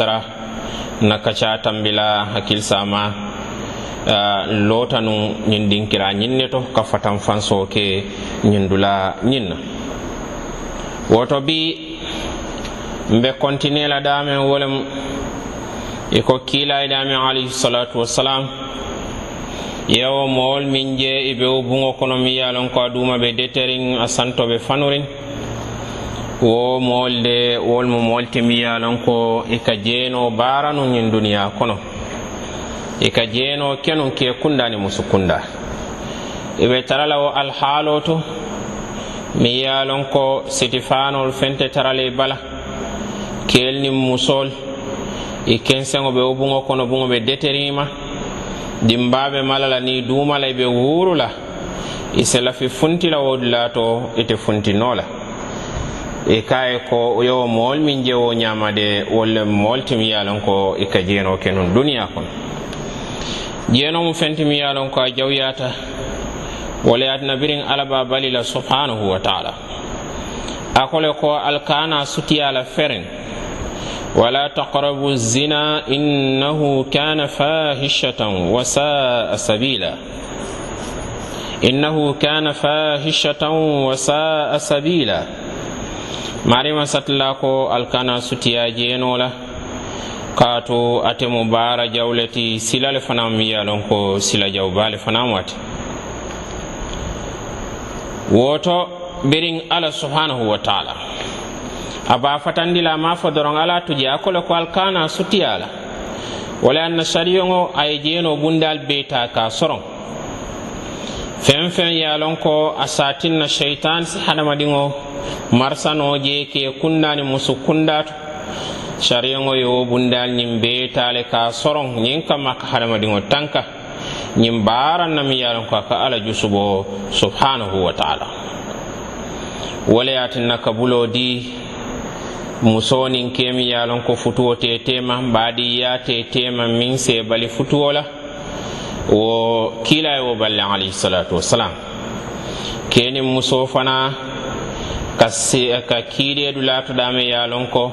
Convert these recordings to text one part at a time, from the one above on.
tara na kaca tambila hakil sama lotanu ñin dinkira ñin ne to ka fatan fanso ke ñin dula ñin na. Woto bi mbe continue la damen wolem iko ko kiilay damen alayhi salatu wassalam yewo mowol min je e ɓe o buŋo kono mi yalon ko a duma ɓe deterin a santoɓe fanurin wo mool de wolu mu moolu ti miŋ ko i e ka jeenoo baara nuŋ ñiŋ kono. I ka jeenoo kenuŋ kee kunda musu kunda i e be tara wo alhaalo to mi yalon a loŋ ko sitifaanolu fente tarale bala keelu niŋ musoolu i kenseŋo ɓe wo buŋo kono buŋo ɓe deterima dimbaɓe malala ni la niŋ duuma i be wuuru la i se lafi funti to ite funtinola. e kaye ko yo mool min je wo ñamade wolle mool timi yalon ko ika jeeno ke nun duniya kono jeeno mu fentimi yalon ko a jawyata wole adna birin alaba balila subhanahu wa taala akole ko alkana sutiyala feren ولا تقربوا الزنا إنه كان فاحشة وساء سبيلا إنه كان فاحشة وساء سبيلا marima satla ko alkana sutiya jeeno la ka to atemo baara jawle ti sila le fanaŋ ko sila jawbaa le fanaŋ wati. Woto birin alla subhanahu wa taala. Aba fatandila a fatandi la a fo doroŋ alla tuje a ko ko alkana sutiya la. Wala anna sariyoŋo a ye jeenoo bundaal bee ka soron fen fen ye lon ko a satinna sheitan si hadamadiŋo marisano je ke kundani musu kundatu. Sariyaŋo yo bundal ñiŋ bee taale ka soroŋ ñiŋ kamma ka hadamadiŋo tanka. Ñiŋ baaraŋ na miŋ ye lon ko a ka alla jusubo subhanahu wa taala. Wala ye tinna kabuloo di musoo niŋ kemi ye lon ko futuwo te tema baadiya te tema miŋ se bali futuwo la. wo kila ye wo balle alayhi salatu wasalam kenin muso fana ka ka kiideedu laatu dame ye lon ko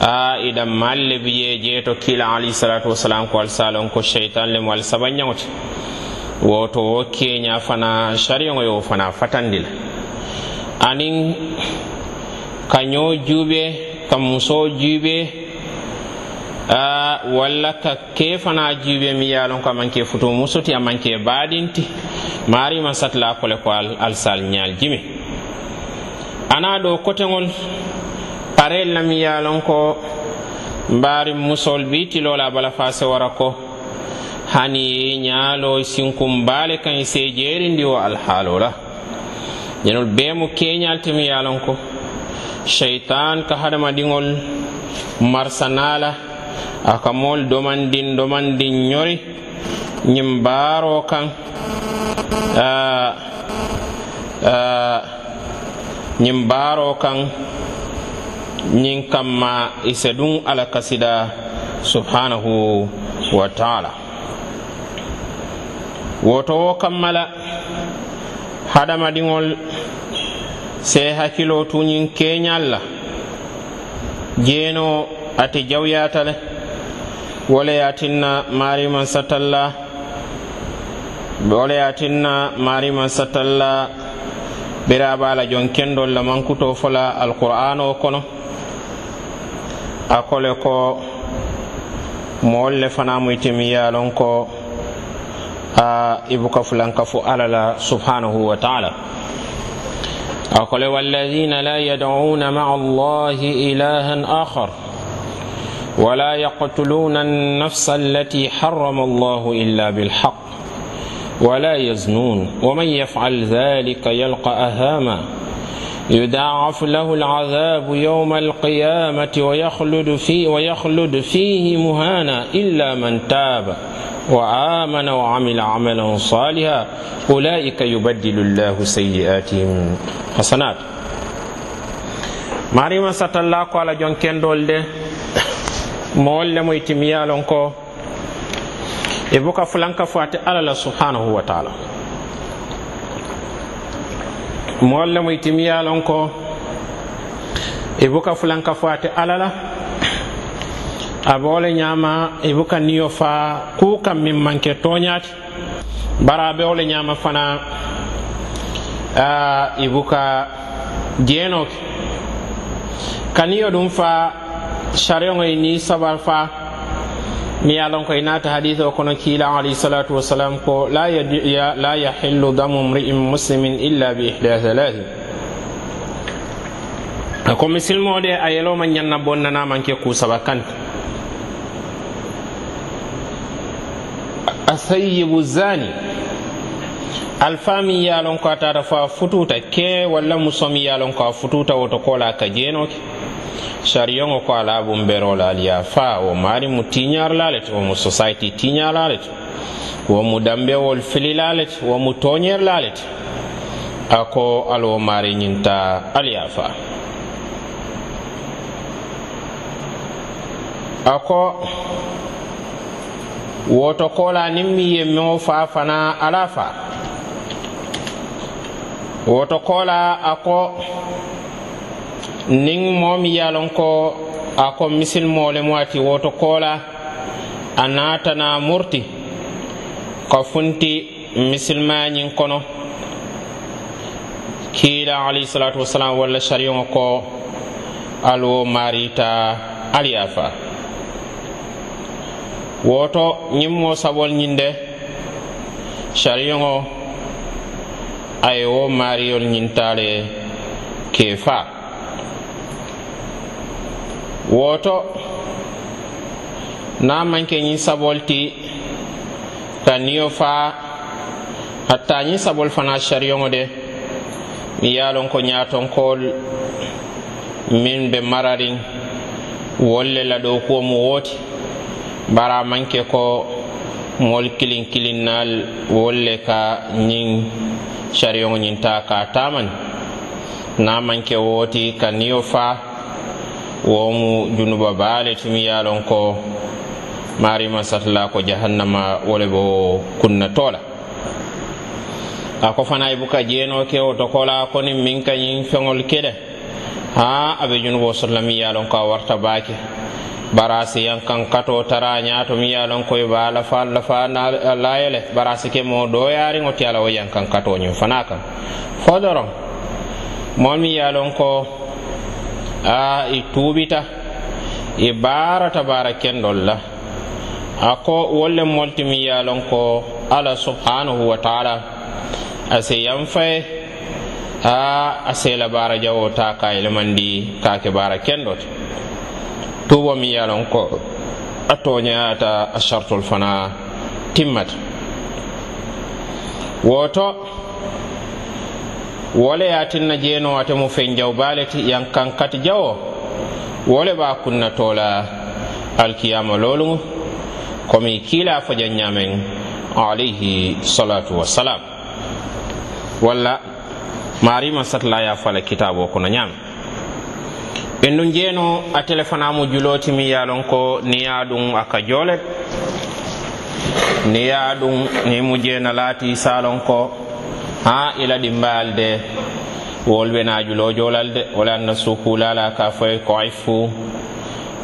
a idan mal le bi ye jeeto kila alayhi salatu wasalam ko al salon ko cheytan le mo al sabanñaŋote woto wo keña fana sariyoŋo yo fana fatandi la aniŋ ka ɲoo juube ka musoo juube Ah, walla ka ke fana jibe mi ye lon ko a futu musuti a maŋ ke baadinti maari satla satila kole ko alisal ñaal jimi. Ana do koteŋol parel la mi ye lon ko mbaari musol bi tiloo la a bala faase wara ko. Hani ye ñaalo sinkumbaale kaŋ i se jeerindi wo alhaalo la ñenol bee mu keeñaal ti mi lon ko. Cheytan ka hadamadiŋol marsana la aka mol domandin domandin ñori ñim baaro kan. Ñin baaro kan. Ñin kamma ise dun ala kasida subhanahu wa taala. Woto wo kammala hadamadiŋol se hakkilo tuñin keñal la. Jeeno ate jawyata le. ولياتنا مارما ستلا ولياتنا مارما ستلا برابالا جون كندول لمنكتو فلا القرآن وكنو أقول كو moolu le fanaŋ mu itimi ye a loŋ ko a i buka fulanka fo alla la subhanahu wa taala a ko le walladina la yad'una ma'a allahi ilahan akhar ولا يقتلون النفس التي حرم الله إلا بالحق ولا يزنون ومن يفعل ذلك يلقى أهاما يداعف له العذاب يوم القيامة ويخلد فيه, ويخلد فيه مهانا إلا من تاب وآمن وعمل عملا صالحا أولئك يبدل الله سيئاتهم حسنات. Marima satalla ko ala jon kendol mowol mo itimiyalon ko e buka fulanka fo ate ala la subhanahu wa taala. Mowol mo itimiyalon ko e buka fulanka fo ate ala la abe wo le i e buka niyo fa kuu kam miŋ maŋ ke tooñaati. Bari be wo le fana uh, i e buka jeenoo kaniyo ɗum fa sariyoŋoy ni sabar fa. Mi ye lon ko i naata hadise o kono kiila alayhi salatu wasalam ko la, ya, la yahillu damu mri'in muslimin illa bi ihda thalathi ko misilmo de a yeloma ñanna bonnana manke ku saba kanta asayibu zani. Alfami ye lon ko a tata fo a fututa ke walla musomi ye lon ko a fututa woto kola ka jenoke. sariyoŋo ko ala bumbero la aliya fa wo mari mu tiñarla le to wo mu society tiñala le to wo mu dambewol filila le to wo mu toñerla le to a ko ala mari ñinta aliya fa. A ko woto kola nin mi ye meŋo faa fana ala fa. Woto kola a ko niŋ moo mi ye a loŋ ko a ko misilmoo le mu ati woto koola a naata naa murti ka funti misilmañiŋ kono. Kiila alayhisalatu wasalam walla sariyoŋo ko ali wo maarita ali ye a woto ñiŋ moo sabol ñiŋ de sariyoŋo a ye wo maariyol ñintaale ke faa woto. Na manke ñiŋ sabol ti. Ka niyo fa. Hatta ñiŋ sabol fana sariyoŋo de mi ye lon ko ñatonkol min be marariŋ wolu le la dookuwo mu wooti bara manke ko moolu kiliŋ kiliŋ naal wolu le ka ñiŋ sariyoŋo ñiŋ taa ka tamani na manke maŋ wooti ka niyo faa womu junuba baale tumi ye lon ko marima satala ko jahannama wole bo kunna tola a ko fana ibuka buka jeno ke o tokola koni min kañin feŋol kede ha abe junubo sotla mi ye lon ko a warta baake. Barasi yan kan kato tara ñaato mi ye lon koye ba lafa lafa layele barasi ke mo doyariŋo ti ala wo yan kan kato ñin fana kan fo doroŋ mool mi ye lon ko a i tuubita i baarata baara kendol la. A ko wolle molti mi ye lon ko ala subhanahu wa taala a se yanfaye a a sela baara jawo ta ka yilemandi ka ke baara kendo tuubo mi ye lon ko a toñayata a sartol fana timmata woto wole ye tinna jeenoo ate mu fenjaw baale ti yan kankati jawo wole be a kunnatoo la alkiyama looluŋ komi kiila fo jaŋ ñaameŋ alayhi salatu wasalam walla marima satala ye fala kitabo kono ñaami indun jeeno a telefanamu juloti mi miŋ ye a ko niŋ ye a duŋ a ka joo le niŋ ye a mu jeena laati salon ko ha ila ɗimbayal de wolɓe najulo jolal de wala anna sukulala ka foye ko aifu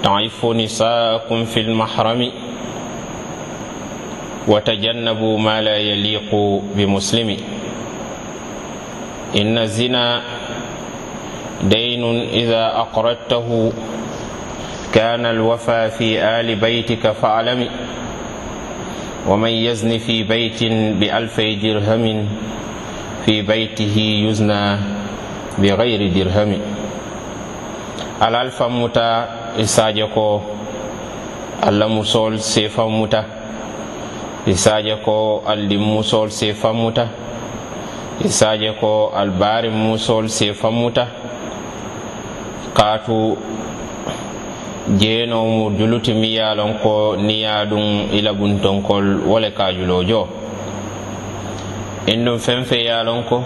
taifu nisakum fi lmahrami وتجنبوا ما لا يليق بمسلم إن الزنا دين إذا أقرضته كان الوفى في آل بيتك فاعلم ومن يزن في بيت بألفي درهم fi baytihi yusna bi gayri dirhami. Alal fammuta isaje e ko allah se fammuta isaje e ko allim musol se fammuta isaje e ko albari musol se fammuta katu jeenomu juluti miyalon ko niya ɗum ilabuntonkol wole kajulojo in ɗum fenfe yalon ko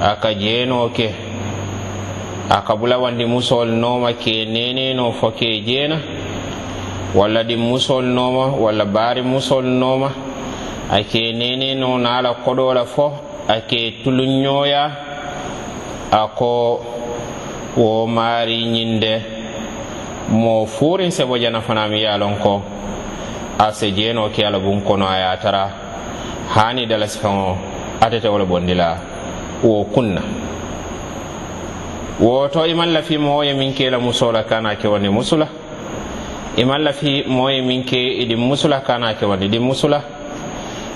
aka ka jeenoo ke a ka bulawandi musol noma ke neneno fo ke jeena walla ɗin musol nooma walla baari musol nooma ake neneno naala koɗola fo ake tulunñoya ako wo maari ñinde mo furin sebo jana fanami yalon ko a se jeno ke ala bun kono a yatara hani dala sifaŋo atete wo le bondi la wo kunna woto i maŋ lafi moo ye miŋ ke la musoo la kana ke wandi musu la i maŋ lafi moo ye miŋ ke i diŋ musu la kana ke wandi diŋ musu la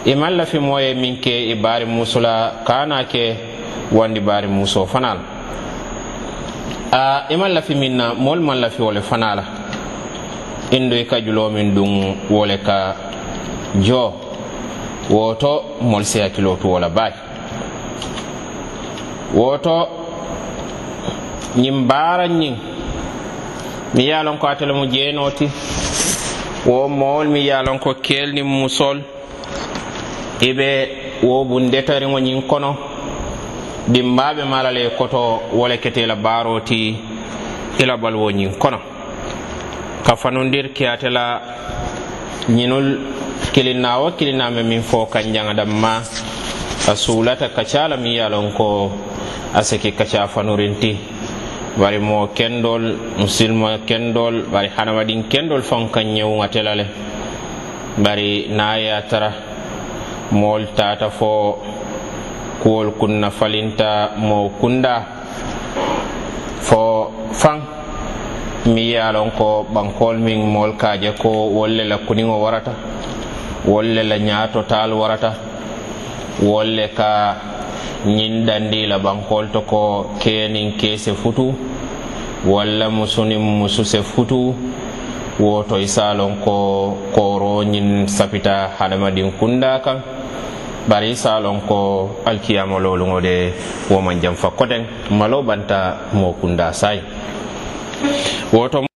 i maŋ lafi moo ye miŋ ke i baari musu la kana ke wandi baari musoo fana la a i maŋ lafi miŋ na moolu maŋ lafi wo le fana la indu i ka juloo miŋ duŋ wo le ka joo. woto mol si hakkilo to wola baake. Woto ñin baaraŋ ñin mi yalon ko atele mu jeenoti. Wo mool mi yalon ko kelni musol. Ibe wo bundetariŋo ñin kono. Dimbaɓe malale koto wole kete ila baaroo ti i la kono. Ka fanundir ke ate la ñinul kilinna wo kiliname min fo kan jangadan ma a suulata kacala mi ye lon ko a seki kaca fanurinti bari mo kendol musilma kendol bari hanamadin kendol fan kan ñewuŋa tela le bari na ye tara mool tata fo kuwol kunna falinta mo kunda fo fan. Mi ye lon ko bankol min mool kaje ko wolle la kuniŋo warata. wolle la ñaato taal warata wolle ka ñin dandi la bankol to ko kenin kese futu walla musunin musu se futu woto i e salon ko koroñin sapita hadamadin kunda kan bari i salon ko alkiyama loluŋo de woman janfa koten malo banta mo kunda sayi woto